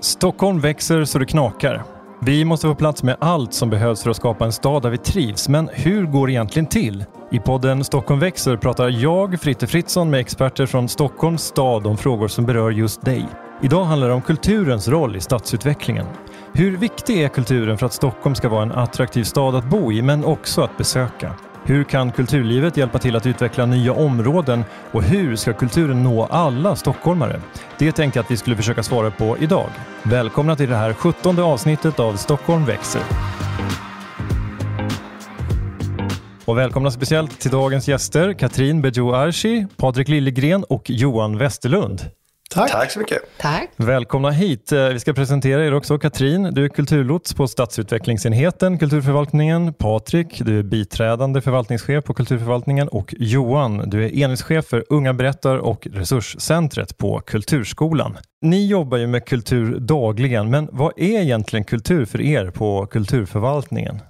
Stockholm växer så det knakar. Vi måste få plats med allt som behövs för att skapa en stad där vi trivs. Men hur går det egentligen till? I podden Stockholm växer pratar jag, Fritte Fritzson, med experter från Stockholms stad om frågor som berör just dig. Idag handlar det om kulturens roll i stadsutvecklingen. Hur viktig är kulturen för att Stockholm ska vara en attraktiv stad att bo i, men också att besöka? Hur kan kulturlivet hjälpa till att utveckla nya områden och hur ska kulturen nå alla stockholmare? Det tänkte jag att vi skulle försöka svara på idag. Välkomna till det här sjuttonde avsnittet av Stockholm växer. Och välkomna speciellt till dagens gäster Katrin Bejo Arshi, Patrik Liljegren och Johan Westerlund. Tack. Tack så mycket. Tack. Välkomna hit. Eh, vi ska presentera er också. Katrin, du är kulturlots på stadsutvecklingsenheten Kulturförvaltningen. Patrik, du är biträdande förvaltningschef på Kulturförvaltningen och Johan, du är enhetschef för Unga berättar och Resurscentret på Kulturskolan. Ni jobbar ju med kultur dagligen, men vad är egentligen kultur för er på Kulturförvaltningen?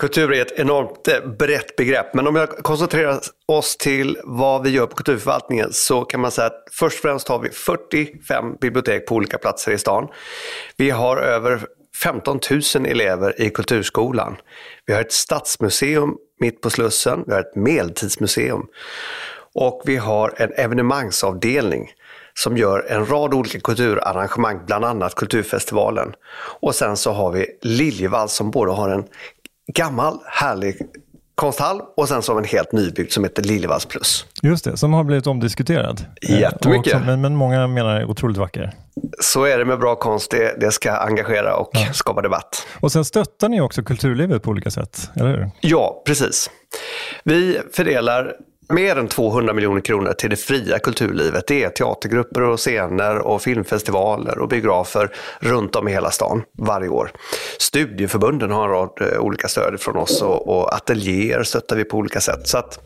Kultur är ett enormt eh, brett begrepp, men om jag koncentrerar oss till vad vi gör på kulturförvaltningen så kan man säga att först och främst har vi 45 bibliotek på olika platser i stan. Vi har över 15 000 elever i Kulturskolan. Vi har ett stadsmuseum mitt på Slussen, vi har ett medeltidsmuseum och vi har en evenemangsavdelning som gör en rad olika kulturarrangemang, bland annat Kulturfestivalen. Och sen så har vi Liljevall som både har en gammal härlig konsthall och sen så en helt nybyggd som heter Liljevalchs plus. Just det, som har blivit omdiskuterad. Jättemycket. Också, men, men många menar är otroligt vacker. Så är det med bra konst, det, det ska engagera och ja. skapa debatt. Och sen stöttar ni också kulturlivet på olika sätt, eller hur? Ja, precis. Vi fördelar mer än 200 miljoner kronor till det fria kulturlivet. Det är teatergrupper och scener och filmfestivaler och biografer runt om i hela stan varje år. Studieförbunden har en rad eh, olika stöd från oss och, och ateljéer stöttar vi på olika sätt. Så att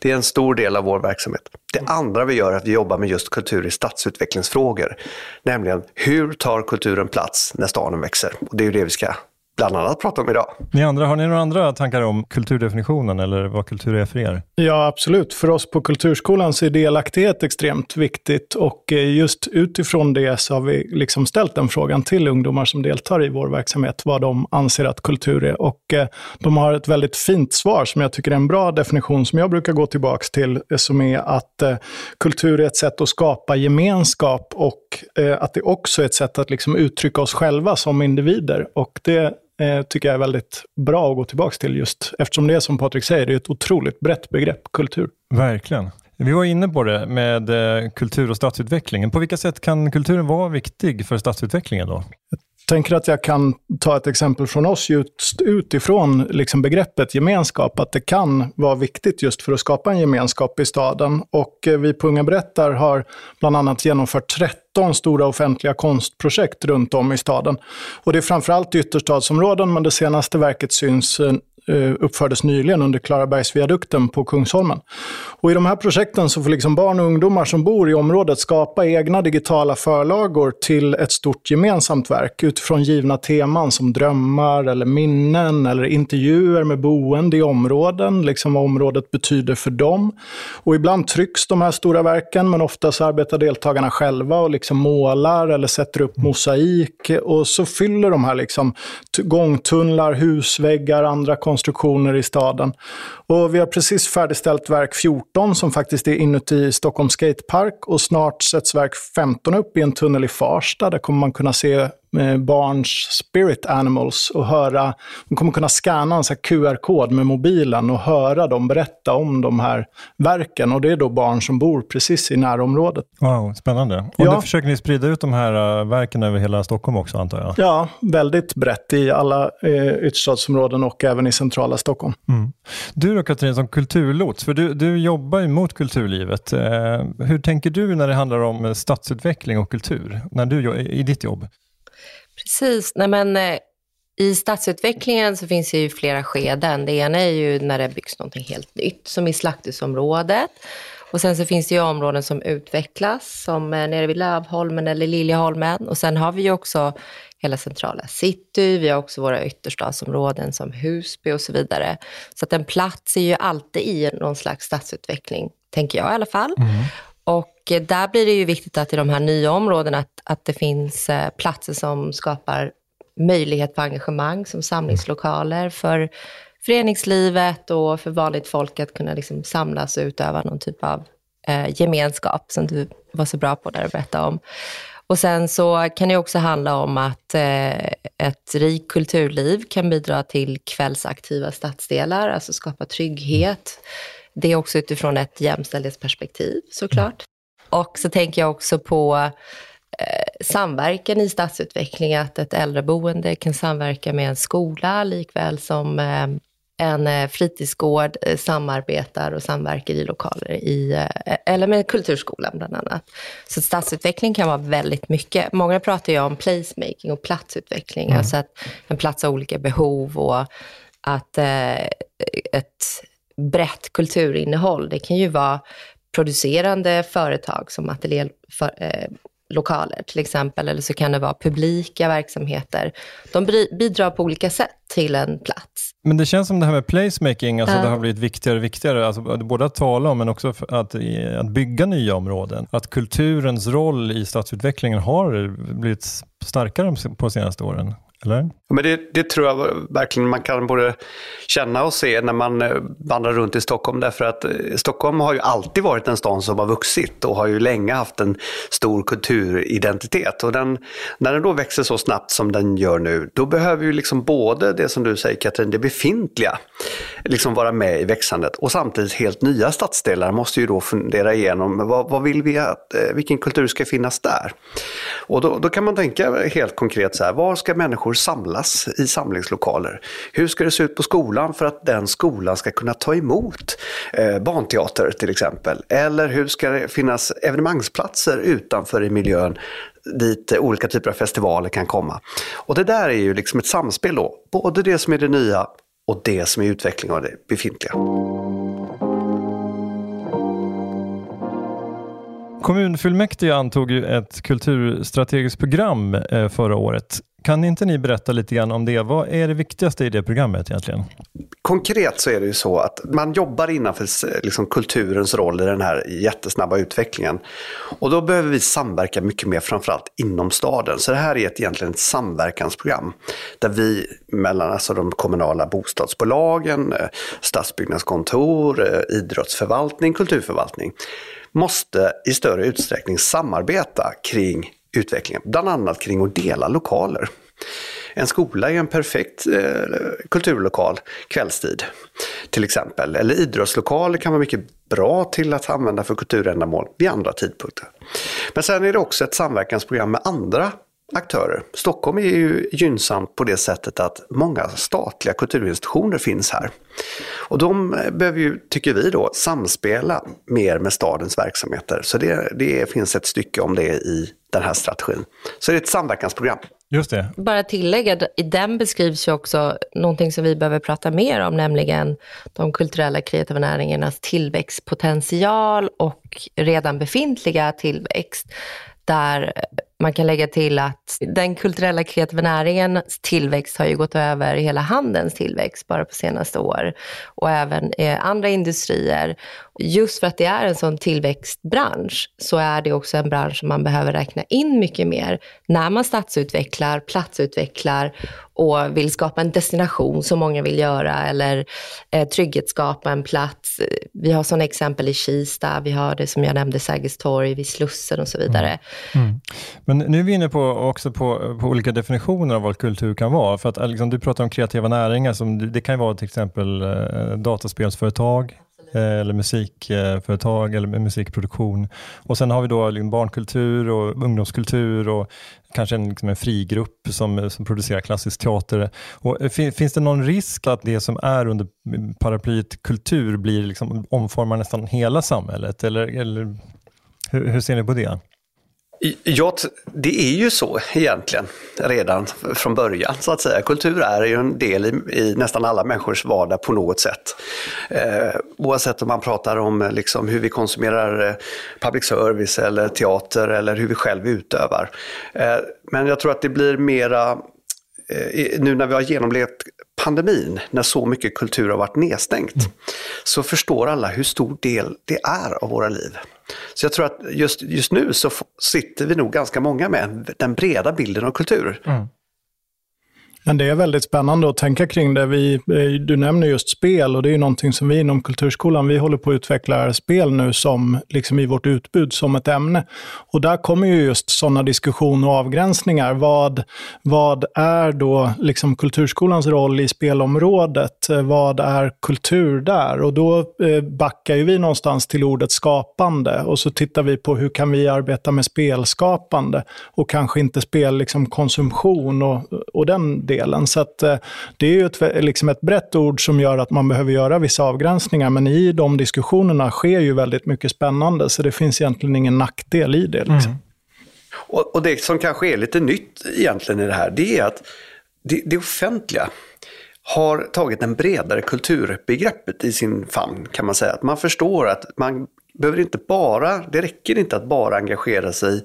det är en stor del av vår verksamhet. Det andra vi gör är att vi jobbar med just kultur i stadsutvecklingsfrågor. Nämligen hur tar kulturen plats när staden växer? Och det är ju det vi ska bland annat prata om idag. Ni andra, har ni några andra tankar om kulturdefinitionen eller vad kultur är för er? Ja, absolut. För oss på Kulturskolan så är delaktighet extremt viktigt och eh, just utifrån det så har vi liksom ställt den frågan till ungdomar som deltar i vår verksamhet, vad de anser att kultur är. Och eh, de har ett väldigt fint svar som jag tycker är en bra definition som jag brukar gå tillbaka till, eh, som är att kultur är ett sätt att skapa gemenskap och att det också är ett sätt att liksom uttrycka oss själva som individer. Och det eh, tycker jag är väldigt bra att gå tillbaka till just eftersom det är som Patrik säger, det är ett otroligt brett begrepp, kultur. Verkligen. Vi var inne på det med eh, kultur och stadsutvecklingen. På vilka sätt kan kulturen vara viktig för stadsutvecklingen då? tänker att jag kan ta ett exempel från oss just utifrån liksom begreppet gemenskap, att det kan vara viktigt just för att skapa en gemenskap i staden. Och eh, vi på Unga Berättar har bland annat genomfört 13 stora offentliga konstprojekt runt om i staden. Och det är framförallt i ytterstadsområden, men det senaste verket syns eh, Eh, uppfördes nyligen under Klarabergsviadukten på Kungsholmen. Och I de här projekten så får liksom barn och ungdomar som bor i området skapa egna digitala förlagor till ett stort gemensamt verk utifrån givna teman som drömmar eller minnen eller intervjuer med boende i områden, liksom vad området betyder för dem. Och ibland trycks de här stora verken, men ofta så arbetar deltagarna själva och liksom målar eller sätter upp mosaik. Och så fyller de här liksom gångtunnlar, husväggar, andra konstruktioner i staden. Och vi har precis färdigställt verk 14 som faktiskt är inuti Stockholms skatepark och snart sätts verk 15 upp i en tunnel i Farsta. Där kommer man kunna se barns spirit animals och höra, de kommer kunna scanna en QR-kod med mobilen och höra dem berätta om de här verken. Och det är då barn som bor precis i närområdet. Wow, spännande. Och ja. då försöker ni sprida ut de här äh, verken över hela Stockholm också antar jag? Ja, väldigt brett i alla eh, ytterstadsområden och även i centrala Stockholm. Mm. Du då Katrin, som kulturlots, för du, du jobbar ju mot kulturlivet. Eh, hur tänker du när det handlar om stadsutveckling och kultur, när du, i ditt jobb? Precis. Nej, men, eh, I stadsutvecklingen så finns det ju flera skeden. Det ena är ju när det byggs något helt nytt, som i Slakthusområdet. Och sen så finns det ju områden som utvecklas, som eh, nere vid Lövholmen eller Liljeholmen. Och sen har vi ju också hela centrala city, vi har också våra ytterstadsområden som Husby och så vidare. Så att en plats är ju alltid i någon slags stadsutveckling, tänker jag i alla fall. Mm. Och Eh, där blir det ju viktigt att i de här nya områdena att, att det finns eh, platser som skapar möjlighet för engagemang som samlingslokaler för föreningslivet och för vanligt folk att kunna liksom samlas och utöva någon typ av eh, gemenskap som du var så bra på där att berätta om. Och sen så kan det också handla om att eh, ett rikt kulturliv kan bidra till kvällsaktiva stadsdelar, alltså skapa trygghet. Det är också utifrån ett jämställdhetsperspektiv såklart. Och så tänker jag också på eh, samverkan i stadsutveckling, att ett äldreboende kan samverka med en skola likväl som eh, en eh, fritidsgård samarbetar och samverkar i lokaler, i, eller med kulturskolan bland annat. Så stadsutveckling kan vara väldigt mycket. Många pratar ju om placemaking och platsutveckling, mm. alltså att en plats har olika behov och att eh, ett brett kulturinnehåll, det kan ju vara producerande företag som ateljé, för, eh, till exempel, eller så kan det vara publika verksamheter. De bidrar på olika sätt till en plats. Men det känns som det här med placemaking, alltså ja. det har blivit viktigare och viktigare, alltså både att tala om men också att, att bygga nya områden. Att kulturens roll i stadsutvecklingen har blivit starkare på de senaste åren. Eller? Men det, det, tror jag verkligen man kan både känna och se när man eh, vandrar runt i Stockholm. Därför att eh, Stockholm har ju alltid varit en stad som har vuxit och har ju länge haft en stor kulturidentitet. Och den, när den då växer så snabbt som den gör nu, då behöver ju liksom både det som du säger Katrin, det befintliga, liksom vara med i växandet. Och samtidigt helt nya stadsdelar måste ju då fundera igenom vad, vad vill vi att, eh, vilken kultur ska finnas där? Och då, då kan man tänka helt konkret så här, var ska människor samlas i samlingslokaler? Hur ska det se ut på skolan för att den skolan ska kunna ta emot eh, barnteater till exempel? Eller hur ska det finnas evenemangsplatser utanför i miljön dit olika typer av festivaler kan komma. Och det där är ju liksom ett samspel då, både det som är det nya och det som är utveckling av det befintliga. Kommunfullmäktige antog ju ett kulturstrategiskt program eh, förra året. Kan inte ni berätta lite grann om det? Vad är det viktigaste i det programmet egentligen? Konkret så är det ju så att man jobbar innanför liksom, kulturens roll i den här jättesnabba utvecklingen. Och då behöver vi samverka mycket mer, framförallt inom staden. Så det här är ett, egentligen ett samverkansprogram. Där vi mellan alltså, de kommunala bostadsbolagen, eh, stadsbyggnadskontor, eh, idrottsförvaltning, kulturförvaltning måste i större utsträckning samarbeta kring utvecklingen, bland annat kring att dela lokaler. En skola är en perfekt eh, kulturlokal kvällstid till exempel. Eller idrottslokaler kan vara mycket bra till att använda för kulturändamål vid andra tidpunkter. Men sen är det också ett samverkansprogram med andra aktörer. Stockholm är ju gynnsamt på det sättet att många statliga kulturinstitutioner finns här. Och de behöver ju, tycker vi då, samspela mer med stadens verksamheter. Så det, det finns ett stycke om det i den här strategin. Så det är ett samverkansprogram. Just det. Bara tillägga, i den beskrivs ju också någonting som vi behöver prata mer om, nämligen de kulturella kreativa näringarnas tillväxtpotential och redan befintliga tillväxt. Där man kan lägga till att den kulturella kreativa näringens tillväxt har ju gått över hela handelns tillväxt bara på senaste år och även eh, andra industrier. Just för att det är en sån tillväxtbransch så är det också en bransch som man behöver räkna in mycket mer när man stadsutvecklar, platsutvecklar och vill skapa en destination som många vill göra eller eh, trygghetsskapa en plats. Vi har sådana exempel i Kista, vi har det som jag nämnde Sergels torg vid Slussen och så vidare. Mm. Mm. Men nu är vi inne på, också på, på olika definitioner av vad kultur kan vara. För att liksom, Du pratar om kreativa näringar, som, det kan vara till exempel eh, dataspelsföretag, eh, eller musikföretag eller musikproduktion. Och sen har vi då liksom barnkultur och ungdomskultur och kanske en, liksom en frigrupp som, som producerar klassisk teater. Och eh, finns det någon risk att det som är under paraplyet kultur blir liksom, omformar nästan hela samhället? Eller, eller hur, hur ser ni på det? Ja, det är ju så egentligen redan från början så att säga. Kultur är ju en del i, i nästan alla människors vardag på något sätt. Eh, oavsett om man pratar om eh, liksom, hur vi konsumerar eh, public service eller teater eller hur vi själv utövar. Eh, men jag tror att det blir mera, eh, nu när vi har genomlevt pandemin, när så mycket kultur har varit nedstängt, mm. så förstår alla hur stor del det är av våra liv. Så jag tror att just, just nu så sitter vi nog ganska många med den breda bilden av kultur. Mm. Men det är väldigt spännande att tänka kring det. Vi, eh, du nämner just spel och det är någonting som vi inom Kulturskolan, vi håller på att utveckla spel nu som, liksom i vårt utbud som ett ämne. Och där kommer ju just sådana diskussioner och avgränsningar. Vad, vad är då liksom Kulturskolans roll i spelområdet? Eh, vad är kultur där? Och då eh, backar ju vi någonstans till ordet skapande och så tittar vi på hur kan vi arbeta med spelskapande och kanske inte spelkonsumtion liksom och, och den delen. Så att, eh, det är ju ett, liksom ett brett ord som gör att man behöver göra vissa avgränsningar, men i de diskussionerna sker ju väldigt mycket spännande, så det finns egentligen ingen nackdel i det. Liksom. Mm. Och, och, det som kanske är lite nytt egentligen i det här, det är att det, det offentliga har tagit en bredare kulturbegreppet i sin famn kan man säga. Att man förstår att man behöver inte bara, det räcker inte att bara engagera sig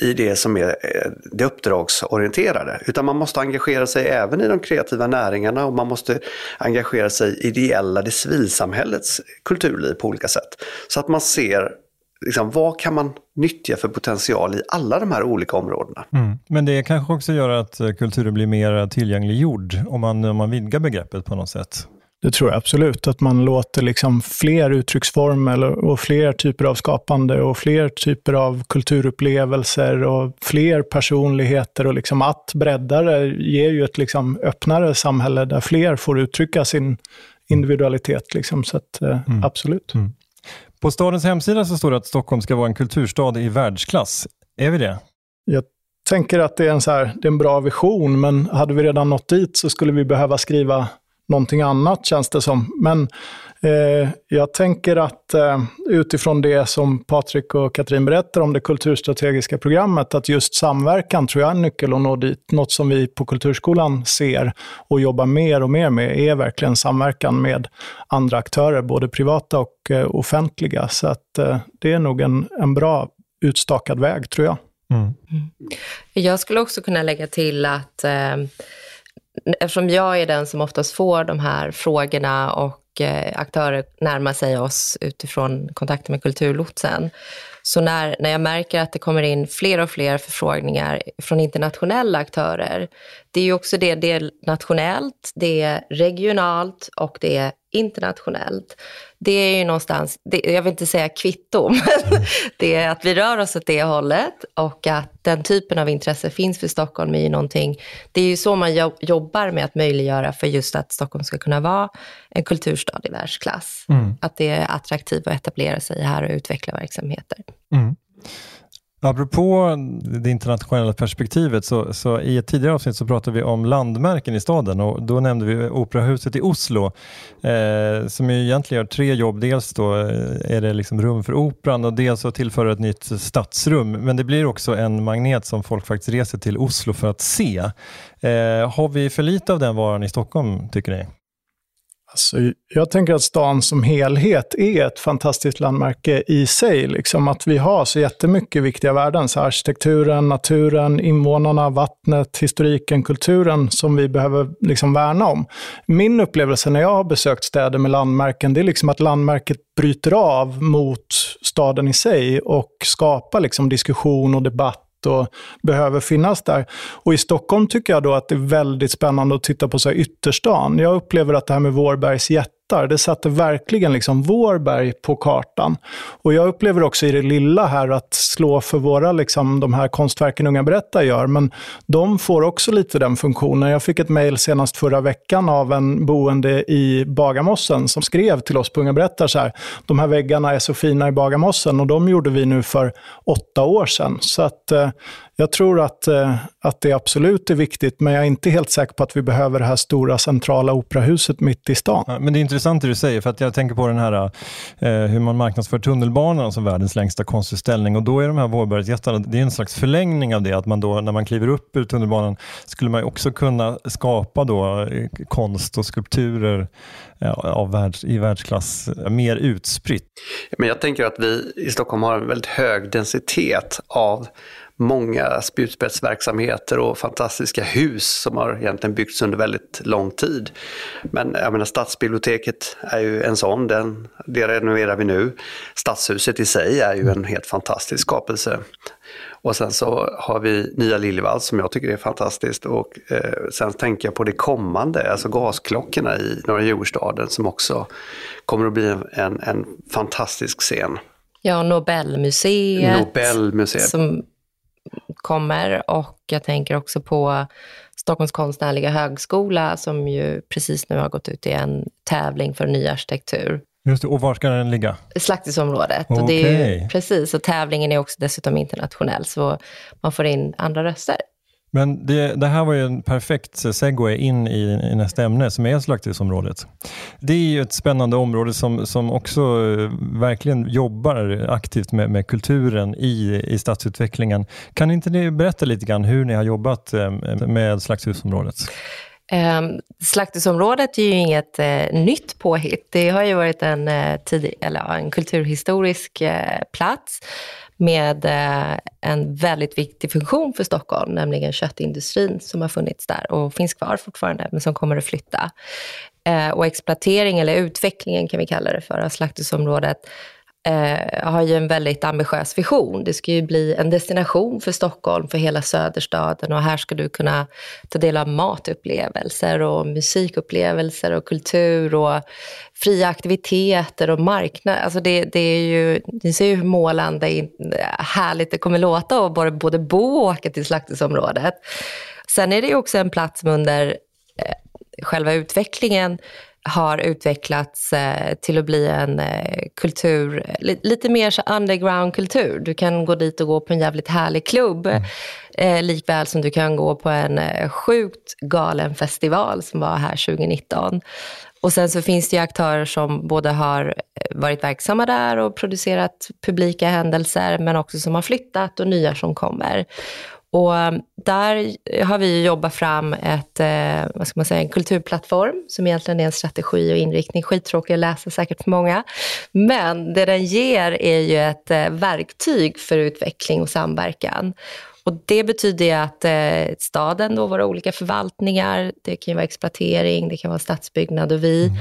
i det som är eh, det uppdragsorienterade. Utan man måste engagera sig även i de kreativa näringarna och man måste engagera sig i ideella, det civilsamhällets kulturliv på olika sätt. Så att man ser liksom, vad kan man nyttja för potential i alla de här olika områdena. Mm. Men det kanske också gör att eh, kulturen blir mer tillgängliggjord om man, om man vidgar begreppet på något sätt? Det tror jag absolut, att man låter liksom fler uttrycksformer och fler typer av skapande och fler typer av kulturupplevelser och fler personligheter och liksom att bredda det ger ju ett liksom öppnare samhälle där fler får uttrycka sin individualitet. Liksom. Så att, eh, mm. absolut. Mm. På stadens hemsida så står det att Stockholm ska vara en kulturstad i världsklass. Är vi det? Jag tänker att det är en, så här, det är en bra vision, men hade vi redan nått dit så skulle vi behöva skriva någonting annat känns det som. Men eh, jag tänker att eh, utifrån det som Patrik och Katrin berättar om det kulturstrategiska programmet, att just samverkan tror jag är en nyckel att nå dit. Något som vi på Kulturskolan ser och jobbar mer och mer med är verkligen samverkan med andra aktörer, både privata och eh, offentliga. Så att, eh, det är nog en, en bra utstakad väg, tror jag. Mm. Mm. Jag skulle också kunna lägga till att eh, eftersom jag är den som oftast får de här frågorna och eh, aktörer närmar sig oss utifrån kontakter med Kulturlotsen. Så när, när jag märker att det kommer in fler och fler förfrågningar från internationella aktörer, det är ju också det, det är nationellt, det är regionalt och det är internationellt. Det är ju någonstans, det, jag vill inte säga kvitto, men det är att vi rör oss åt det hållet och att den typen av intresse finns för Stockholm är ju någonting, det är ju så man jobbar med att möjliggöra för just att Stockholm ska kunna vara en kulturstad i världsklass. Mm. Att det är attraktivt att etablera sig här och utveckla verksamheter. Mm. Apropå det internationella perspektivet, så, så, i ett tidigare avsnitt så pratade vi om landmärken i staden och då nämnde vi Operahuset i Oslo eh, som ju egentligen gör tre jobb. Dels då eh, är det liksom rum för operan och dels så tillför ett nytt stadsrum. Men det blir också en magnet som folk faktiskt reser till Oslo för att se. Eh, har vi för lite av den varan i Stockholm, tycker ni? Alltså, jag tänker att stan som helhet är ett fantastiskt landmärke i sig. Liksom att vi har så jättemycket viktiga värden. Så arkitekturen, naturen, invånarna, vattnet, historiken, kulturen som vi behöver liksom värna om. Min upplevelse när jag har besökt städer med landmärken, det är liksom att landmärket bryter av mot staden i sig och skapar liksom diskussion och debatt och behöver finnas där. Och i Stockholm tycker jag då att det är väldigt spännande att titta på så här ytterstan. Jag upplever att det här med Vårbergs jätte hästar. Det satte verkligen liksom Vårberg på kartan. Och jag upplever också i det lilla här att slå för våra, liksom, de här konstverken Unga Berättar gör, men de får också lite den funktionen. Jag fick ett mejl senast förra veckan av en boende i Bagarmossen som skrev till oss på Unga Berättar så här, de här väggarna är så fina i Bagarmossen och de gjorde vi nu för åtta år sedan. Så att eh, jag tror att, eh, att det absolut är viktigt, men jag är inte helt säker på att vi behöver det här stora centrala operahuset mitt i stan. Ja, men det är intressant det du säger, för att jag tänker på den här eh, hur man marknadsför tunnelbanan som världens längsta konstutställning och då är de här Vårbergsjättarna, det är en slags förlängning av det, att man då när man kliver upp ur tunnelbanan skulle man också kunna skapa då eh, konst och skulpturer av världs, i världsklass mer utspritt. Men jag tänker att vi i Stockholm har en väldigt hög densitet av många spjutspetsverksamheter och fantastiska hus som har egentligen byggts under väldigt lång tid. Men jag menar, stadsbiblioteket är ju en sån, den, det renoverar vi nu. Stadshuset i sig är ju en helt fantastisk skapelse. Och sen så har vi Nya Liljevalchs som jag tycker är fantastiskt. Och eh, sen tänker jag på det kommande, alltså gasklockorna i Norra Djurgårdsstaden som också kommer att bli en, en, en fantastisk scen. Ja, Nobelmuseet. Nobelmuseet. Som kommer och jag tänker också på Stockholms konstnärliga högskola som ju precis nu har gått ut i en tävling för ny arkitektur. Just det, och var ska den ligga? Slaktisområdet. Okay. Och det är ju, precis, och tävlingen är också dessutom internationell, så man får in andra röster. Men det, det, här var ju en perfekt segway in i, i nästa ämne som är slakthusområdet. Det är ju ett spännande område som, som också eh, verkligen jobbar aktivt med, med kulturen i, i stadsutvecklingen. Kan inte ni berätta lite grann hur ni har jobbat eh, med slakthusområdet? Eh, slakthusområdet är ju inget eh, nytt påhitt. Det har ju varit en, eh, tidig, eller, en kulturhistorisk eh, plats med eh, en väldigt viktig funktion för Stockholm, nämligen köttindustrin som har funnits där och finns kvar fortfarande, men som kommer att flytta. Eh, och exploatering, eller utvecklingen kan vi kalla det för, av slakthusområdet eh, har ju en väldigt ambitiös vision. Det ska ju bli en destination för Stockholm, för hela söderstaden och här ska du kunna ta del av matupplevelser och musikupplevelser och kultur och fria aktiviteter och marknad. Alltså det, det är ju, ni ser ju hur målande härligt det kommer låta att både, både bo och åka till slakthusområdet. Sen är det ju också en plats som under eh, själva utvecklingen har utvecklats eh, till att bli en eh, kultur, li lite mer så underground-kultur. Du kan gå dit och gå på en jävligt härlig klubb, mm. eh, likväl som du kan gå på en sjukt galen festival som var här 2019. Och sen så finns det ju aktörer som både har varit verksamma där och producerat publika händelser, men också som har flyttat och nya som kommer. Och eh, där har vi jobbat fram ett, eh, vad ska man säga, en kulturplattform som egentligen är en strategi och inriktning. Skittråkig att läsa säkert för många. Men det den ger är ju ett eh, verktyg för utveckling och samverkan. Och det betyder att eh, staden, då, våra olika förvaltningar, det kan vara exploatering, det kan vara stadsbyggnad och vi, mm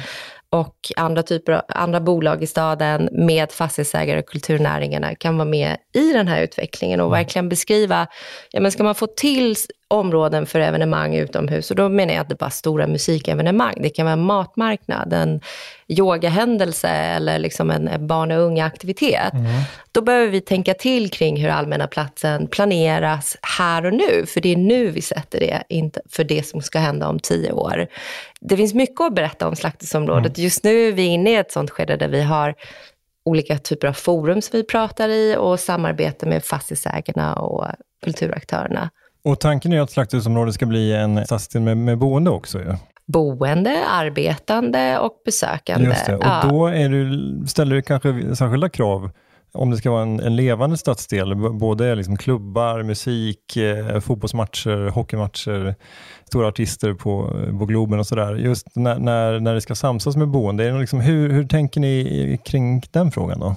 och andra, typer, andra bolag i staden med fastighetsägare och kulturnäringarna kan vara med i den här utvecklingen och mm. verkligen beskriva, ja men ska man få till områden för evenemang utomhus, och då menar jag att det bara stora musikevenemang, det kan vara en matmarknad, en yogahändelse eller liksom en barn och unga aktivitet. Mm. Då behöver vi tänka till kring hur allmänna platsen planeras här och nu, för det är nu vi sätter det, inte för det som ska hända om tio år. Det finns mycket att berätta om slakthusområdet. Mm. Just nu är vi inne i ett sånt skede där vi har olika typer av forum som vi pratar i och samarbete med fastighetsägarna och kulturaktörerna. Och tanken är att slakthusområdet ska bli en stadsdel med, med boende också ju. Ja boende, arbetande och besökande. Just det. Och ja. då du, ställer du kanske särskilda krav om det ska vara en, en levande stadsdel, både liksom klubbar, musik, eh, fotbollsmatcher, hockeymatcher, stora artister på, på Globen och sådär. Just när, när, när det ska samsas med boende, är det liksom, hur, hur tänker ni kring den frågan då?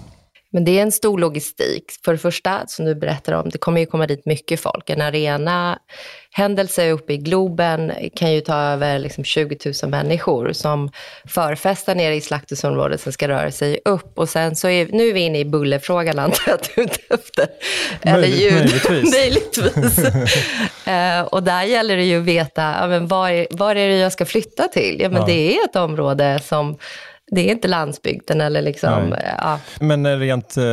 Men det är en stor logistik. För det första, som du berättar om, det kommer ju komma dit mycket folk. En arena händelse uppe i Globen kan ju ta över liksom 20 000 människor som förfestar nere i slakthusområdet som ska röra sig upp. Och sen så är, nu är vi inne i bullerfrågan antar jag att du är ute efter. Eller ljud. Möjligtvis. Möjligtvis. uh, och där gäller det ju att veta, ja, men var, var är det jag ska flytta till? Ja, men ja. det är ett område som det är inte landsbygden eller liksom... Ja. Men rent eh,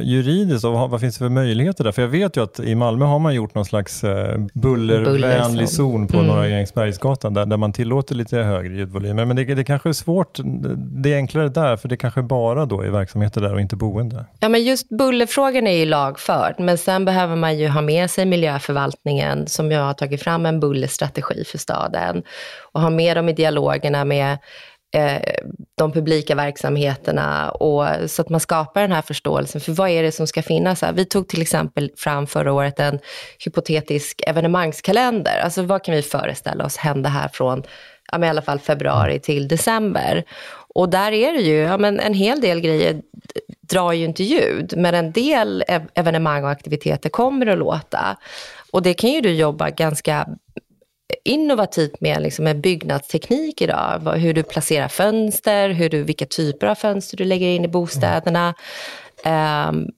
juridiskt, vad, vad, finns det för möjligheter där? För jag vet ju att i Malmö har man gjort någon slags eh, bullervänlig zon på mm. Norra Eriksbergsgatan där, där man tillåter lite högre ljudvolymer. Men det, det kanske är svårt, det är enklare där för det kanske bara då är verksamheter där och inte boende. Ja men just bullerfrågan är ju lagförd, men sen behöver man ju ha med sig miljöförvaltningen som jag har tagit fram en bullerstrategi för staden och ha med dem i dialogerna med eh, de publika verksamheterna och så att man skapar den här förståelsen för vad är det som ska finnas här. Vi tog till exempel fram förra året en hypotetisk evenemangskalender. Alltså vad kan vi föreställa oss hända här från ja, i alla fall februari till december. Och där är det ju, ja, men en hel del grejer drar ju inte ljud, men en del evenemang och aktiviteter kommer att låta. Och det kan ju du jobba ganska innovativt med, liksom med byggnadsteknik idag. Hur du placerar fönster, hur du, vilka typer av fönster du lägger in i bostäderna. Um,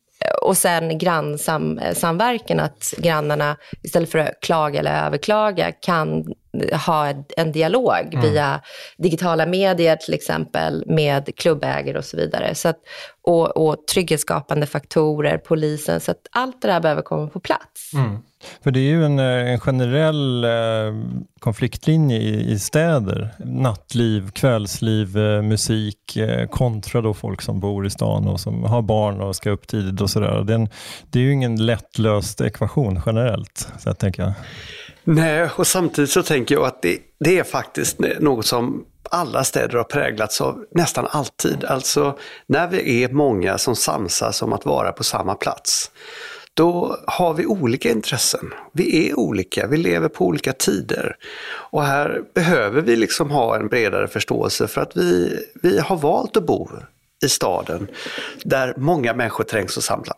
och sen grannsamverkan, att grannarna istället för att klaga eller överklaga kan ha en dialog mm. via digitala medier till exempel med klubbägare och så vidare. Så att, och, och trygghetsskapande faktorer, polisen, så att allt det där behöver komma på plats. Mm. För det är ju en, eh, en generell eh, konfliktlinje i, i, städer. Nattliv, kvällsliv, eh, musik eh, kontra då folk som bor i stan och som har barn och ska upp tidigt och sådär. Det, det är ju ingen lättlöst ekvation generellt, så jag tänker Nej, och samtidigt så tänker jag att det, det är faktiskt något som alla städer har präglats av nästan alltid. Alltså när vi är många som samsas om att vara på samma plats då har vi olika intressen. Vi är olika, vi lever på olika tider. Och här behöver vi liksom ha en bredare förståelse för att vi, vi har valt att bo i staden där många människor trängs och samlas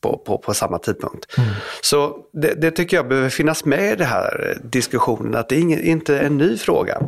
på, på, på samma tidpunkt. Mm. Så det, det, tycker jag behöver finnas med i den här diskussionen, att det är ingen, inte en ny fråga.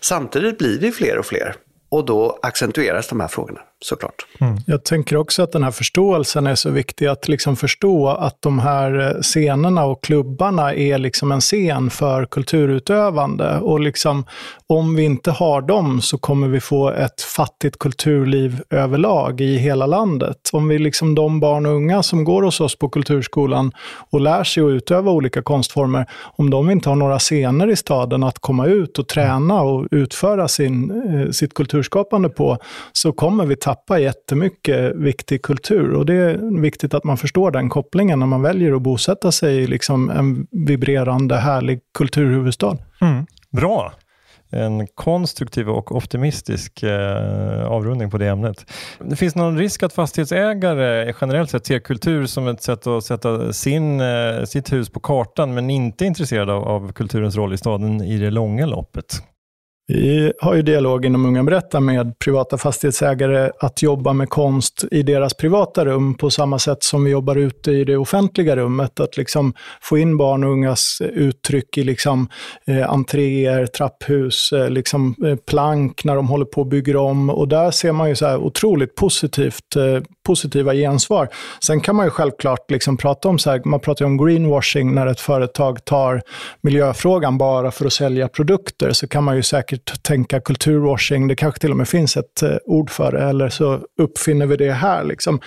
Samtidigt blir vi fler och fler och då accentueras de här frågorna såklart. Mm. Jag tänker också att den här förståelsen är så viktig, att liksom förstå att de här eh, scenerna och klubbarna är liksom en scen för kulturutövande. Och liksom, om vi inte har dem så kommer vi få ett fattigt kulturliv överlag i hela landet. Om vi liksom de barn och unga som går hos oss på Kulturskolan och lär sig att utöva olika konstformer, om de inte har några scener i staden att komma ut och träna och utföra sin, eh, sitt kulturskapande på, så kommer vi tappa jättemycket viktig kultur. Och det är viktigt att man förstår den kopplingen när man väljer att bosätta sig i liksom en vibrerande, härlig kulturhuvudstad. Mm. Bra! en konstruktiv och optimistisk eh, avrundning på det ämnet. Det finns någon risk att fastighetsägare generellt sett ser kultur som ett sätt att sätta sin, eh, sitt hus på kartan men inte är intresserade av, av kulturens roll i staden i det långa loppet? Vi har ju dialog inom Unga Berätta med privata fastighetsägare att jobba med konst i deras privata rum på samma sätt som vi jobbar ute i det offentliga rummet. Att liksom få in barn och ungas uttryck i liksom, eh, entréer, trapphus, eh, liksom, eh, plank när de håller på och bygger om. Och där ser man ju så här otroligt positivt, eh, positiva gensvar. Sen kan man ju självklart liksom prata om, så här, man pratar om greenwashing, när ett företag tar miljöfrågan bara för att sälja produkter, så kan man ju säkert säkert tänka kulturwashing. Det kanske till och med finns ett eh, ord för det, eller så uppfinner vi det här. Liksom.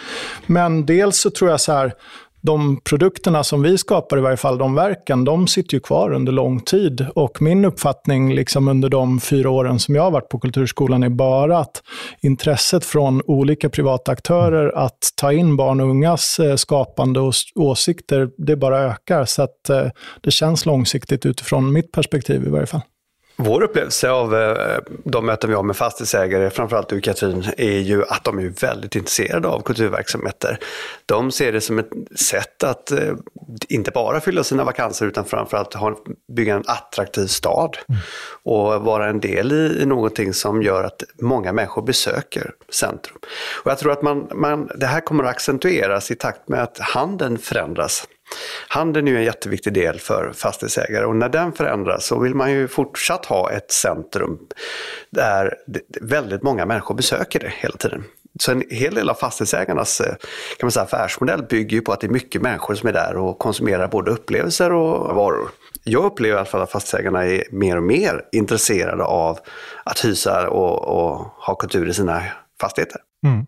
Men dels så tror jag så här, de produkterna som vi skapar, i varje fall de verken, de sitter ju kvar under lång tid. Och min uppfattning liksom under de fyra åren som jag har varit på Kulturskolan är bara att intresset från olika privata aktörer att ta in barn och ungas eh, skapande och åsikter, det bara ökar. Så att eh, det känns långsiktigt utifrån mitt perspektiv i varje fall. Vår upplevelse av eh, de möten vi har med fastighetsägare, framförallt ur Katrin, är ju att de är väldigt intresserade av kulturverksamheter. De ser det som ett sätt att eh, inte bara fylla sina vakanser utan framförallt bygga en attraktiv stad och vara en del i, i någonting som gör att många människor besöker centrum. Och jag tror att man, man, det här kommer att accentueras i takt med att handeln förändras. Handeln är ju en jätteviktig del för fastighetsägare och när den förändras så vill man ju fortsatt ha ett centrum där väldigt många människor besöker det hela tiden. Så en hel del av fastighetsägarnas eh, kan man säga, affärsmodell bygger ju på att det är mycket människor som är där och konsumerar både upplevelser och varor. Jag upplever i alla fall att fastighetsägarna är mer och mer intresserade av att hysa och, och ha kultur i sina fastigheter. Mm.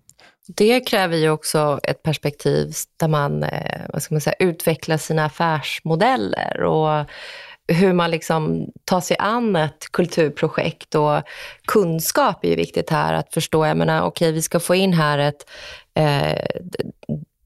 Det kräver ju också ett perspektiv där man, eh, vad ska man säga, utvecklar sina affärsmodeller och hur man liksom tar sig an ett kulturprojekt. Och kunskap är ju viktigt här, att förstå, jag menar, okej, okay, vi ska få in här ett eh,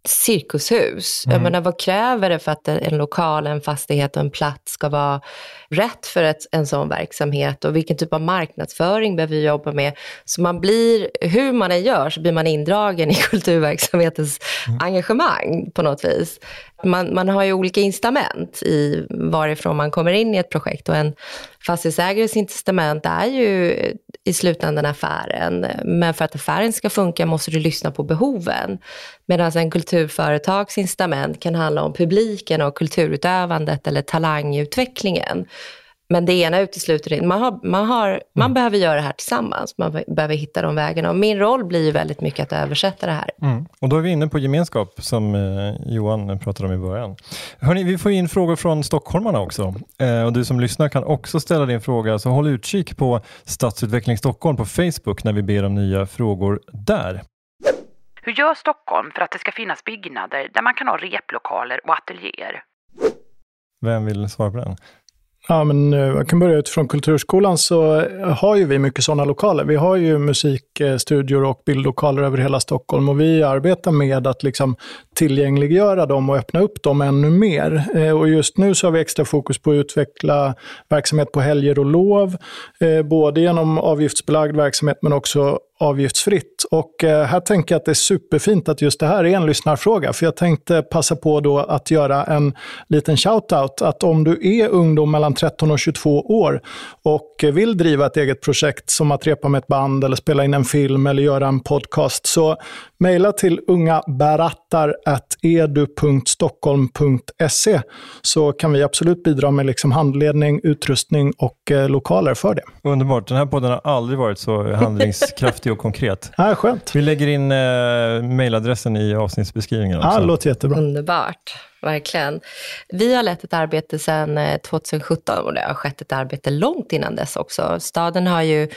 cirkushus. Mm. Jag menar, vad kräver det för att en lokal, en fastighet och en plats ska vara rätt för ett, en sån verksamhet och vilken typ av marknadsföring behöver vi jobba med? Så man blir, hur man än gör så blir man indragen i kulturverksamhetens mm. engagemang på något vis. Man, man har ju olika incitament i varifrån man kommer in i ett projekt och en fastighetsägares incitament är ju i slutändan affären. Men för att affären ska funka måste du lyssna på behoven. Medan en kulturföretags incitament kan handla om publiken och kulturutövandet eller talangutvecklingen. Men det ena utesluter inte. Man, har, man, har, man mm. behöver göra det här tillsammans. Man behöver hitta de vägarna. Och min roll blir ju väldigt mycket att översätta det här. Mm. Och då är vi inne på gemenskap som eh, Johan pratade om i början. Hörrni, vi får in frågor från stockholmarna också. Eh, och du som lyssnar kan också ställa din fråga. Så håll utkik på Stadsutveckling Stockholm på Facebook när vi ber om nya frågor där. Hur gör Stockholm för att det ska finnas byggnader där man kan ha replokaler och ateljéer? Vem vill svara på den? Ja, men eh, jag kan börja utifrån Kulturskolan så eh, har ju vi mycket sådana lokaler. Vi har ju musikstudior och bildlokaler över hela Stockholm och vi arbetar med att liksom tillgängliggöra dem och öppna upp dem ännu mer. Eh, och just nu så har vi extra fokus på att utveckla verksamhet på helger och lov, både genom avgiftsbelagd verksamhet men också avgiftsfritt. Och eh, här tänker jag att det är superfint att just det här är en lyssnarfråga. För jag tänkte passa på då att göra en liten shout-out. Att om du är ungdom mellan 13 och 22 år och vill driva ett eget projekt som att repa med ett band eller spela in en film eller göra en podcast. Så mejla till ungabarattar.edu.stockholm.se så kan vi absolut bidra med liksom handledning, utrustning och eh, lokaler för det. Underbart. Den här podden har aldrig varit så handlingskraftig och konkret. Ja, skönt. Vi lägger in eh, mejladressen i avsnittsbeskrivningen också. Ja, det låter jättebra. Underbart, verkligen. Vi har lett ett arbete sedan 2017 eh, och det har skett ett arbete långt innan dess också. Staden har ju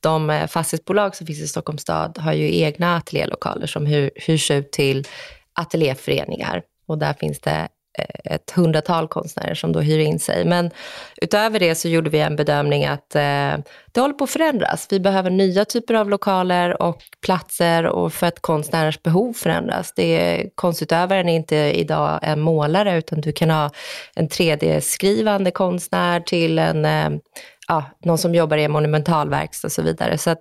de eh, fastighetsbolag som finns i Stockholms stad har ju egna ateljélokaler som hyrs ut till ateljéföreningar. Och där finns det Eh, ett hundratal konstnärer som då hyr in sig. Men utöver det så gjorde vi en bedömning att eh, det håller på att förändras. Vi behöver nya typer av lokaler och platser och för att konstnärers behov förändras. Det är, konstutövaren är inte idag en målare utan du kan ha en 3D-skrivande konstnär till en eh, ja, någon som jobbar i en monumentalverkstad och så vidare. Så att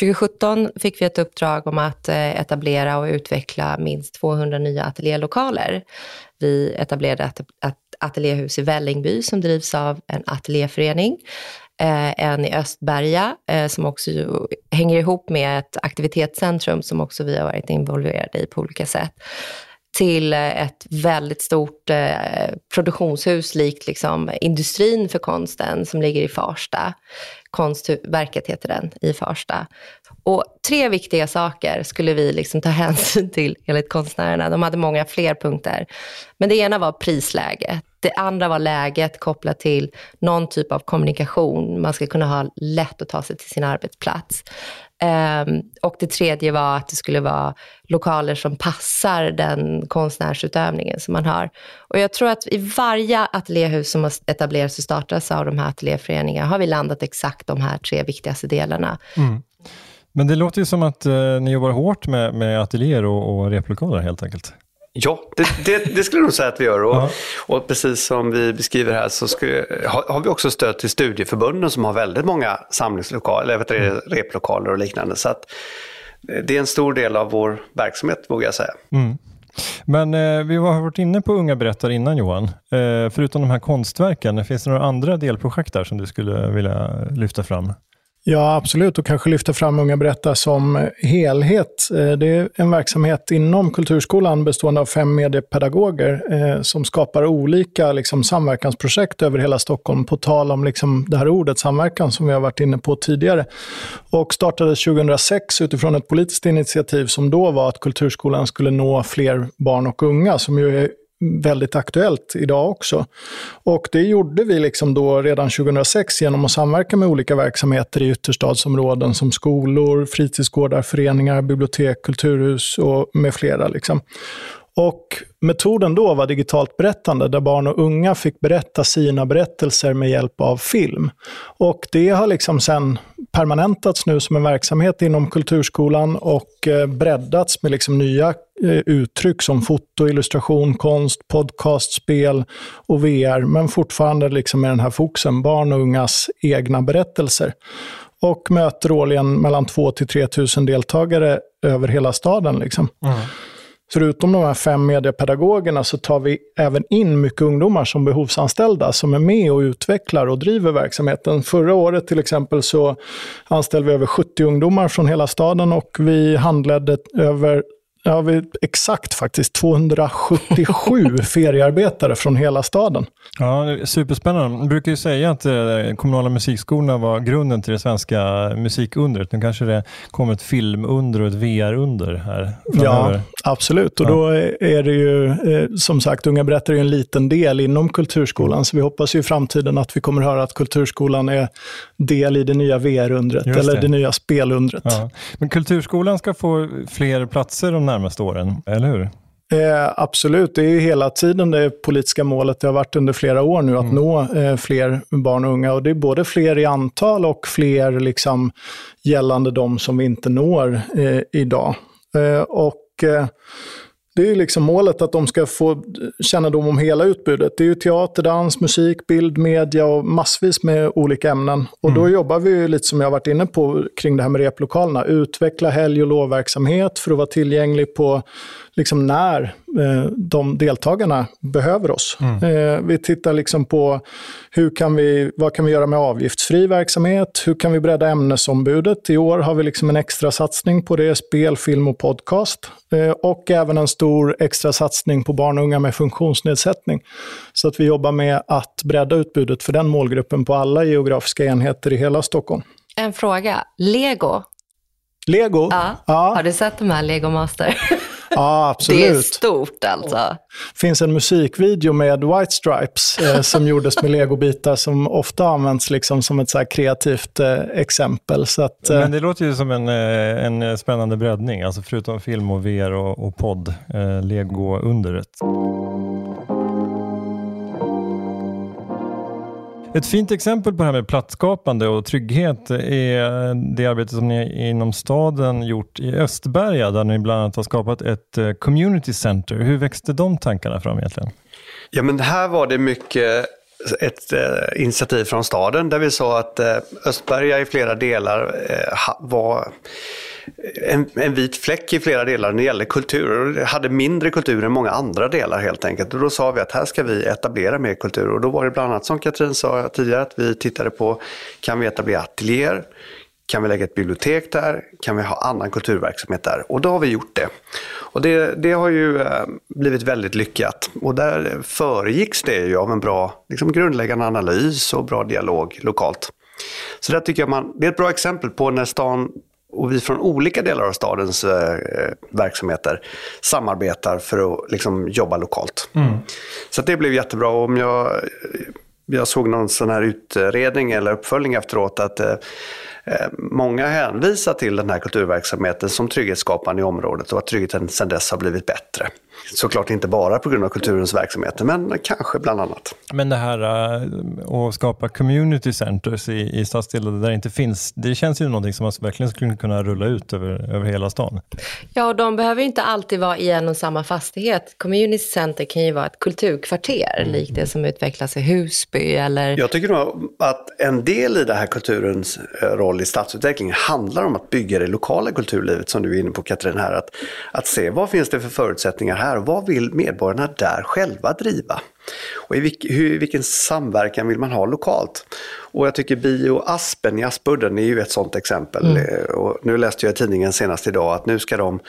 2017 fick vi ett uppdrag om att eh, etablera och utveckla minst 200 nya ateljélokaler. Vi etablerade ett, ateljéhus i Vällingby som drivs av en ateljéförening. Eh, en i Östberga eh, som också hänger ihop med ett aktivitetscentrum som också vi har varit involverade i på olika sätt till eh, ett väldigt stort eh, produktionshus likt liksom industrin för konsten som ligger i Farsta. Konstverket heter den, i Farsta. Och tre viktiga saker skulle vi liksom ta hänsyn till enligt konstnärerna. De hade många fler punkter. Men det ena var prisläget. Det andra var läget kopplat till någon typ av kommunikation. Man ska kunna ha lätt att ta sig till sin arbetsplats. Um, och det tredje var att det skulle vara lokaler som passar den konstnärsutövningen som man har. Och jag tror att i varje ateljéhus som har etablerats och startats av de här ateljéföreningarna har vi landat exakt de här tre viktigaste delarna. Mm. Men det låter ju som att eh, ni jobbar hårt med, med ateljéer och, och replokaler helt enkelt. Ja, det, det, det, skulle jag nog säga att vi gör. Och, ja. och precis som vi beskriver här så skulle, har, har, vi också stöd till studieförbunden som har väldigt många samlingslokaler, vet mm. replokaler och liknande. Så att, eh, det är en stor del av vår verksamhet, vågar jag säga. Mm. Men eh, vi har varit inne på Unga berättar innan Johan. Eh, förutom de här konstverken, finns det några andra delprojekt där som du skulle vilja lyfta fram? Ja, absolut. Och kanske lyfta fram Unga berättar som helhet. Eh, det är en verksamhet inom Kulturskolan bestående av fem mediepedagoger eh, som skapar olika liksom, samverkansprojekt över hela Stockholm, på tal om liksom, det här ordet samverkan som vi har varit inne på tidigare. Och startades 2006 utifrån ett politiskt initiativ som då var att Kulturskolan skulle nå fler barn och unga, som ju är väldigt aktuellt idag också. Och det gjorde vi liksom då redan 2006 genom att samverka med olika verksamheter i ytterstadsområden som skolor, fritidsgårdar, föreningar, bibliotek, kulturhus och med flera. Liksom. Och metoden då var digitalt berättande, där barn och unga fick berätta sina berättelser med hjälp av film. Och det har liksom sen permanentats nu som en verksamhet inom kulturskolan och eh, breddats med liksom nya uttryck som foto, illustration, konst, podcast, spel och VR, men fortfarande liksom med den här fokusen, barn och ungas egna berättelser. Och möter årligen mellan 2 till 3 000 deltagare över hela staden. Liksom. Mm. förutom de här fem mediepedagogerna så tar vi även in mycket ungdomar som behovsanställda som är med och utvecklar och driver verksamheten. Förra året till exempel så anställde vi över 70 ungdomar från hela staden och vi handledde över Ja, vi, exakt faktiskt. 277 feriearbetare från hela staden. Ja, superspännande. Man brukar ju säga att eh, kommunala musikskolorna var grunden till det svenska musikundret. Nu kanske det kommer ett filmunder och ett VR-under här framöver. Ja, absolut. Och ja. då är det ju, eh, som sagt, Unga berättar ju en liten del inom kulturskolan. Så vi hoppas ju i framtiden att vi kommer höra att kulturskolan är del i det nya VR-undret, eller det. det nya spelundret. Ja. Men kulturskolan ska få fler platser de närmaste åren, eller hur? Eh, absolut, det är ju hela tiden det politiska målet. Det har varit under flera år nu att mm. nå eh, fler barn och unga. Och det är både fler i antal och fler liksom, gällande de som vi inte når eh, idag. Eh, och det är liksom målet att de ska få kännedom om hela utbudet. Det är ju teater, dans, musik, bild, media och massvis med olika ämnen. Och mm. då jobbar vi lite som jag varit inne på kring det här med replokalerna. Utveckla helg och lovverksamhet för att vara tillgänglig på liksom när eh, de deltagarna behöver oss. Mm. Eh, vi tittar liksom på hur kan vi, vad kan vi göra med avgiftsfri verksamhet? Hur kan vi bredda ämnesombudet? I år har vi liksom en extra satsning på det, spel, film och podcast. Eh, och även en stor extra satsning på barn och unga med funktionsnedsättning. Så att vi jobbar med att bredda utbudet för den målgruppen på alla geografiska enheter i hela Stockholm. En fråga. Lego? Lego? Ja. ja. Har du sett de här Lego Master? Ja, absolut. Det är stort alltså. Det finns en musikvideo med White Stripes eh, som gjordes med legobitar som ofta används liksom som ett så kreativt eh, exempel. Så att, eh, Men det låter ju som en, eh, en spännande breddning, alltså förutom film och VR och, och podd, eh, Lego-underet. Ett fint exempel på det här med platsskapande och trygghet är det arbete som ni inom staden gjort i Östberga där ni bland annat har skapat ett eh, community center. Hur växte de tankarna fram egentligen? Ja, men här var det mycket ett eh, initiativ från staden där vi sa att eh, Östberga i flera delar eh, var en, en, vit fläck i flera delar när det gäller kultur. Och hade mindre kultur än många andra delar helt enkelt. Och då sa vi att här ska vi etablera mer kultur. Och då var det bland annat som Katrin sa tidigare att vi tittade på, kan vi etablera ateljéer? Kan vi lägga ett bibliotek där? Kan vi ha annan kulturverksamhet där? Och då har vi gjort det. Och det, det har ju eh, blivit väldigt lyckat. Och där föregicks det ju av en bra liksom grundläggande analys och bra dialog lokalt. Så där tycker jag man, det är ett bra exempel på när stan och vi från olika delar av stadens eh, verksamheter samarbetar för att liksom, jobba lokalt. Mm. Så det blev jättebra. Om jag, jag såg någon sån här utredning eller uppföljning efteråt att eh, Eh, många hänvisar till den här kulturverksamheten som trygghetsskapande i området och att tryggheten sedan dess har blivit bättre. Såklart inte bara på grund av kulturens verksamheter, men kanske bland annat. Men det här uh, att skapa community centers i, i stadsdelar där det inte finns, det känns ju någonting som man verkligen skulle kunna rulla ut över, över hela stan. Ja, och de behöver inte alltid vara i en och samma fastighet. Community center kan ju vara ett kulturkvarter, mm. likt det som utvecklas i Husby eller... Jag tycker nog att en del i det här kulturens eh, roll i stadsutvecklingen handlar om att bygga det lokala kulturlivet som du är inne på Katrin här. Att, att se vad finns det för förutsättningar här och vad vill medborgarna där själva driva? Och i vilk, hur, vilken samverkan vill man ha lokalt? Och jag tycker Bio Aspen i Aspudden är ju ett sådant exempel. Mm. Eh, och nu läste jag i tidningen senast idag att nu ska de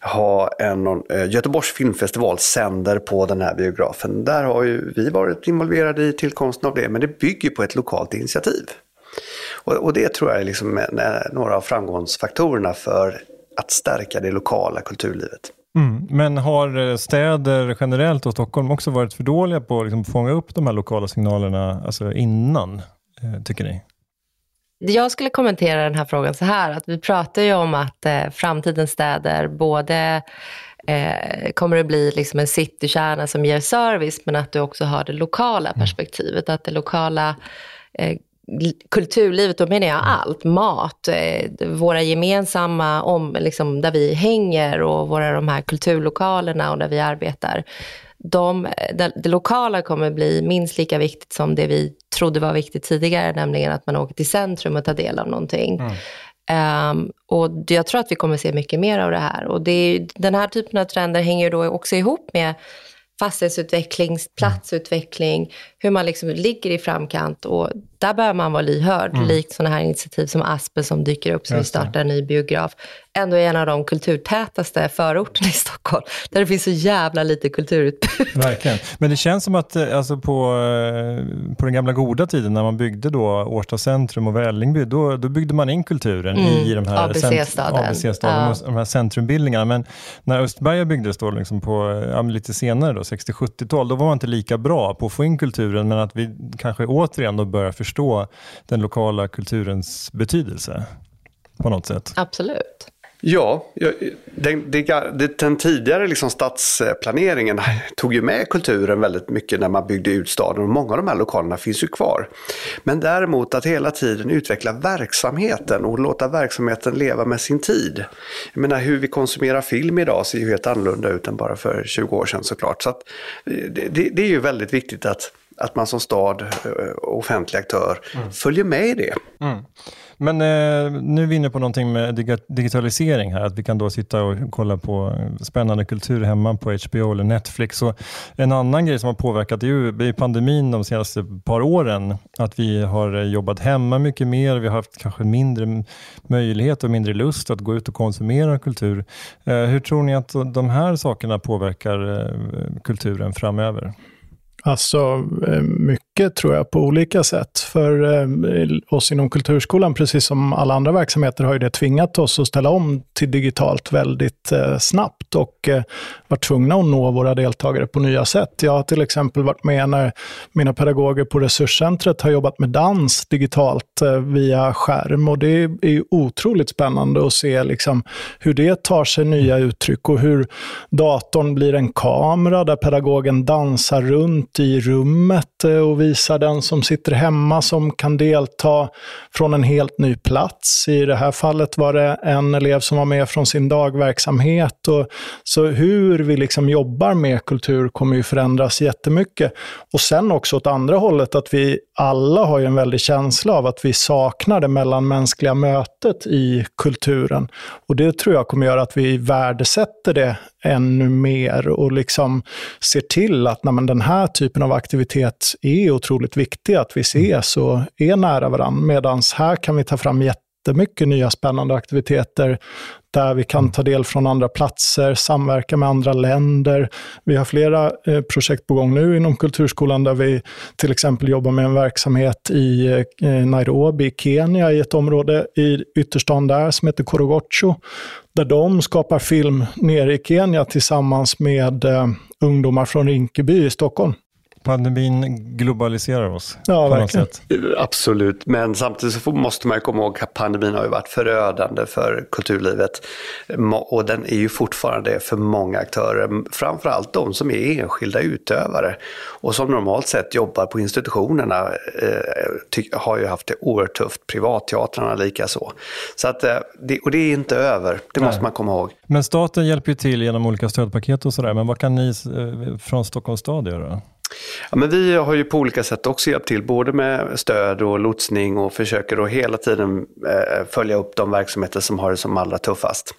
ha en eh, Göteborgs filmfestival sänder på den här biografen. Där har ju vi varit involverade i tillkomsten av det, men det bygger på ett lokalt initiativ. Och, och det tror jag är liksom några av framgångsfaktorerna för att stärka det lokala kulturlivet. Mm. Men har eh, städer generellt och Stockholm också varit för dåliga på att liksom fånga upp de här lokala signalerna alltså innan, eh, tycker ni? Jag skulle kommentera den här frågan så här, att vi pratar ju om att eh, framtidens städer både eh, kommer att bli liksom en citykärna som ger service, men att du också har det lokala mm. perspektivet, att det lokala eh, kulturlivet, då menar jag allt. Mat, eh, våra gemensamma om, liksom, där vi hänger och våra de här kulturlokalerna och där vi arbetar. De, det, det, lokala kommer bli minst lika viktigt som det vi trodde var viktigt tidigare, nämligen att man åker till centrum och tar del av någonting. Mm. Um, och jag tror att vi kommer se mycket mer av det här. Och det den här typen av trender hänger då också ihop med fastighetsutveckling, platsutveckling, hur man liksom ligger i framkant. Och där bör man vara lyhörd, mm. likt sådana här initiativ som Aspen som dyker upp, som vi startar en ny biograf. Ändå är en av de kulturtätaste förorterna i Stockholm, där det finns så jävla lite kulturutbud. Verkligen. Men det känns som att eh, alltså på, eh, på den gamla goda tiden, när man byggde då Årsta centrum och Vällingby, då, då byggde man in kulturen mm. i de här ABC-staden, ABC ja. de här centrumbildningarna. Men när Östberga byggdes då, liksom på, ja, lite senare, 60-70-tal, då var man inte lika bra på att få in kulturen, men att vi kanske återigen då börjar förstå förstå den lokala kulturens betydelse på något sätt. Absolut. Ja, den, den tidigare liksom stadsplaneringen tog ju med kulturen väldigt mycket när man byggde ut staden och många av de här lokalerna finns ju kvar. Men däremot att hela tiden utveckla verksamheten och låta verksamheten leva med sin tid. Jag menar hur vi konsumerar film idag ser ju helt annorlunda ut än bara för 20 år sedan såklart. Så att, det, det är ju väldigt viktigt att att man som stad, eh, offentlig aktör, mm. följer med i det. Mm. Men eh, nu är vi inne på någonting med digitalisering här, att vi kan då sitta och kolla på spännande kultur hemma på HBO eller Netflix. Och en annan grej som har påverkat är ju i pandemin de senaste par åren, att vi har jobbat hemma mycket mer, vi har haft kanske mindre möjlighet och mindre lust att gå ut och konsumera kultur. Eh, hur tror ni att de här sakerna påverkar eh, kulturen framöver? Alltså eh, mycket mycket tror jag på olika sätt. För eh, oss inom Kulturskolan, precis som alla andra verksamheter, har ju det tvingat oss att ställa om till digitalt väldigt eh, snabbt och eh, varit tvungna att nå våra deltagare på nya sätt. Jag har till exempel varit med när mina pedagoger på Resurscentret har jobbat med dans digitalt eh, via skärm och det är otroligt spännande att se liksom hur det tar sig nya uttryck och hur datorn blir en kamera där pedagogen dansar runt i rummet eh, och visar den som sitter hemma som kan delta från en helt ny plats. I det här fallet var det en elev som var med från sin dagverksamhet. Och, så hur vi liksom jobbar med kultur kommer ju förändras jättemycket. Och sen också åt andra hållet, att vi alla har ju en väldig känsla av att vi saknar det mellanmänskliga mötet i kulturen. Och det tror jag kommer göra att vi värdesätter det ännu mer och liksom ser till att nej, den här typen av aktivitet är otroligt viktig, att vi ses och är nära varandra. Medan här kan vi ta fram jättemycket nya spännande aktiviteter där vi kan ta del från andra platser, samverka med andra länder. Vi har flera eh, projekt på gång nu inom Kulturskolan där vi till exempel jobbar med en verksamhet i eh, Nairobi, Kenya, i ett område i ytterstan där som heter Korogocho, där de skapar film nere i Kenya tillsammans med eh, ungdomar från Rinkeby i Stockholm. Pandemin globaliserar oss ja, på något sätt. Absolut, men samtidigt så måste man komma ihåg att pandemin har ju varit förödande för kulturlivet. Och den är ju fortfarande det för många aktörer, framförallt de som är enskilda utövare och som normalt sett jobbar på institutionerna eh, har ju haft det oerhört tufft, privatteatrarna likaså. Så att, eh, det, och det är inte över, det Nej. måste man komma ihåg. Men staten hjälper ju till genom olika stödpaket och sådär, men vad kan ni eh, från Stockholms stad göra? Ja, men vi har ju på olika sätt också hjälpt till, både med stöd och lotsning och försöker då hela tiden eh, följa upp de verksamheter som har det som allra tuffast.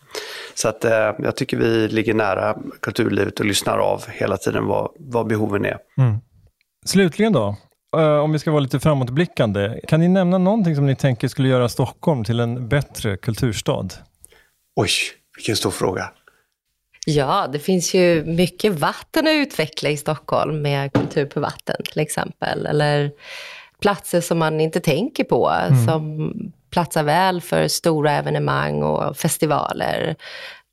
Så att, eh, jag tycker vi ligger nära kulturlivet och lyssnar av hela tiden vad, vad behoven är. Mm. Slutligen då, eh, om vi ska vara lite framåtblickande, kan ni nämna någonting som ni tänker skulle göra Stockholm till en bättre kulturstad? Oj, vilken stor fråga. Ja, det finns ju mycket vatten att utveckla i Stockholm med kultur på vatten till exempel. Eller platser som man inte tänker på, mm. som platsar väl för stora evenemang och festivaler.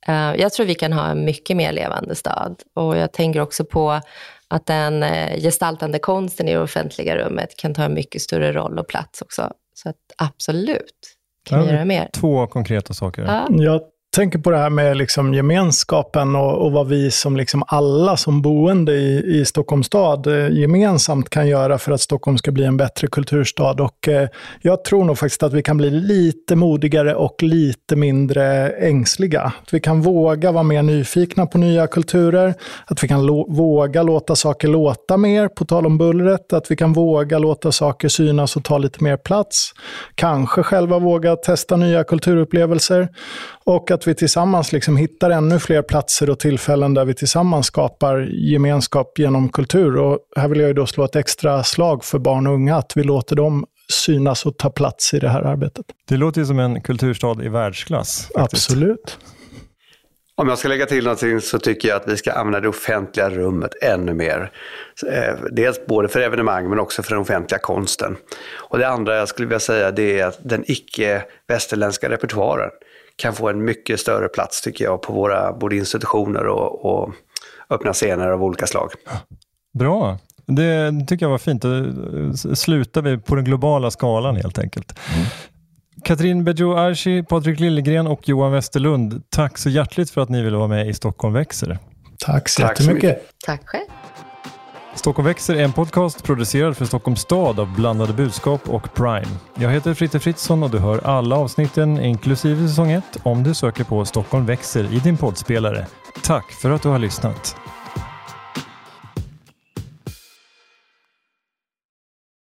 Eh, jag tror vi kan ha en mycket mer levande stad. Och jag tänker också på att den eh, gestaltande konsten i det offentliga rummet kan ta en mycket större roll och plats också. Så att absolut kan vi göra mer. Två konkreta saker. Ja. Jag tänker på det här med liksom gemenskapen och, och vad vi som liksom alla som boende i, i Stockholms stad eh, gemensamt kan göra för att Stockholm ska bli en bättre kulturstad. Och eh, jag tror nog faktiskt att vi kan bli lite modigare och lite mindre ängsliga. Att vi kan våga vara mer nyfikna på nya kulturer, att vi kan våga låta saker låta mer, på tal om bullret, att vi kan våga låta saker synas och ta lite mer plats. Kanske själva våga testa nya kulturupplevelser och att vi tillsammans liksom hittar ännu fler platser och tillfällen där vi tillsammans skapar gemenskap genom kultur. Och här vill jag ju då slå ett extra slag för barn och unga, att vi låter dem synas och ta plats i det här arbetet. Det låter ju som en kulturstad i världsklass. Faktiskt. Absolut. Om jag ska lägga till någonting så tycker jag att vi ska använda det offentliga rummet ännu mer. Eh, dels både för evenemang men också för den offentliga konsten. Och det andra jag skulle vilja säga det är att den icke-västerländska repertoaren kan få en mycket större plats tycker jag på våra både institutioner och, och öppna scener av olika slag. Bra. Det tycker jag var fint. Då slutar vi på den globala skalan helt enkelt. Mm. Katrin Bejo Arshi, Patrik Liljegren och Johan Westerlund, tack så hjärtligt för att ni ville vara med i Stockholm växer. Tack så tack jättemycket. Så tack själv. Stockholm växer är en podcast producerad för Stockholms stad av Blandade budskap och Prime. Jag heter Fritte Fritzson och du hör alla avsnitten inklusive säsong 1 om du söker på Stockholm växer i din poddspelare. Tack för att du har lyssnat.